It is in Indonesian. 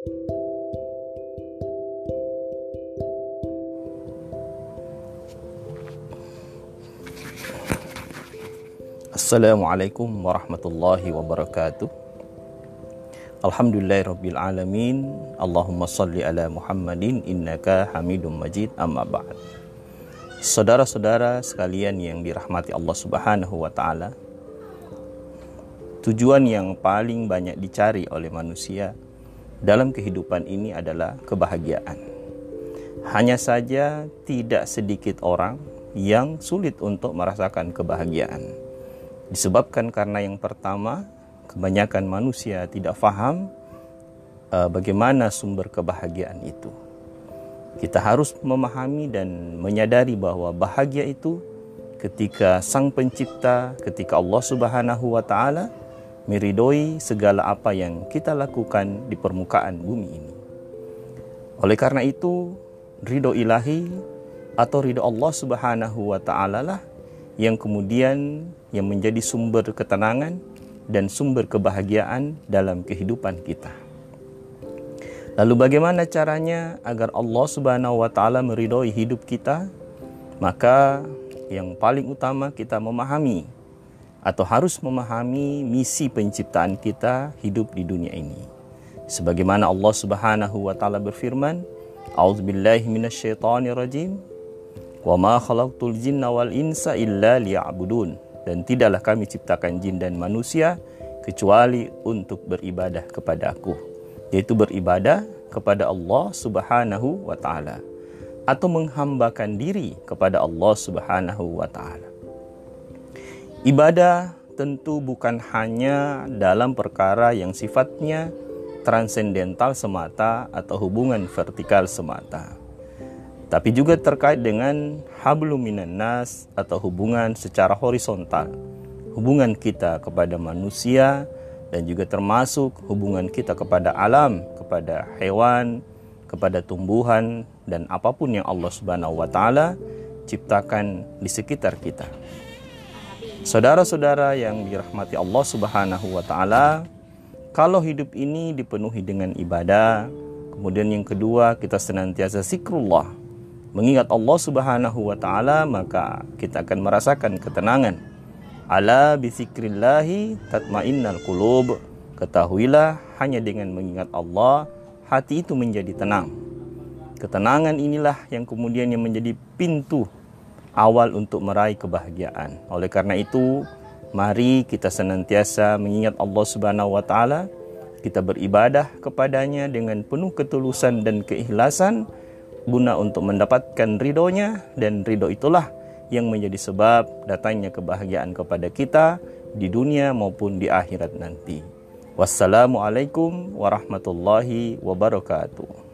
Assalamualaikum warahmatullahi wabarakatuh. Alhamdulillahirabbil alamin. Allahumma salli ala Muhammadin innaka Hamidum Majid. Amma ba'd. Saudara-saudara sekalian yang dirahmati Allah Subhanahu wa taala. Tujuan yang paling banyak dicari oleh manusia dalam kehidupan ini adalah kebahagiaan. Hanya saja tidak sedikit orang yang sulit untuk merasakan kebahagiaan Disebabkan karena yang pertama, kebanyakan manusia tidak faham uh, bagaimana sumber kebahagiaan itu. Kita harus memahami dan menyadari bahwa bahagia itu ketika Sang Pencipta, ketika Allah Subhanahu wa taala meridoi segala apa yang kita lakukan di permukaan bumi ini. Oleh karena itu, ridho ilahi atau ridho Allah Subhanahu wa taala lah yang kemudian yang menjadi sumber ketenangan dan sumber kebahagiaan dalam kehidupan kita. Lalu bagaimana caranya agar Allah Subhanahu wa taala meridhoi hidup kita? Maka yang paling utama kita memahami atau harus memahami misi penciptaan kita hidup di dunia ini. Sebagaimana Allah Subhanahu wa taala berfirman, "A'udzubillahi minasyaitonirrajim." Wa ma khalaqtul jinna wal insa illa liya'budun. Dan tidaklah kami ciptakan jin dan manusia kecuali untuk beribadah kepada aku. Yaitu beribadah kepada Allah subhanahu wa ta'ala. Atau menghambakan diri kepada Allah subhanahu wa ta'ala. Ibadah tentu bukan hanya dalam perkara yang sifatnya transendental semata atau hubungan vertikal semata tapi juga terkait dengan hablum minan nas atau hubungan secara horizontal. Hubungan kita kepada manusia dan juga termasuk hubungan kita kepada alam, kepada hewan, kepada tumbuhan dan apa pun yang Allah Subhanahu wa taala ciptakan di sekitar kita. Saudara-saudara yang dirahmati Allah Subhanahu wa taala, kalau hidup ini dipenuhi dengan ibadah, kemudian yang kedua kita senantiasa zikrullah, mengingat Allah Subhanahu wa taala maka kita akan merasakan ketenangan. Ala bisikrillahi tatmainnal qulub. Ketahuilah hanya dengan mengingat Allah hati itu menjadi tenang. Ketenangan inilah yang kemudian yang menjadi pintu awal untuk meraih kebahagiaan. Oleh karena itu, mari kita senantiasa mengingat Allah Subhanahu wa taala, kita beribadah kepadanya dengan penuh ketulusan dan keikhlasan guna untuk mendapatkan ridhonya dan ridho itulah yang menjadi sebab datangnya kebahagiaan kepada kita di dunia maupun di akhirat nanti. Wassalamualaikum warahmatullahi wabarakatuh.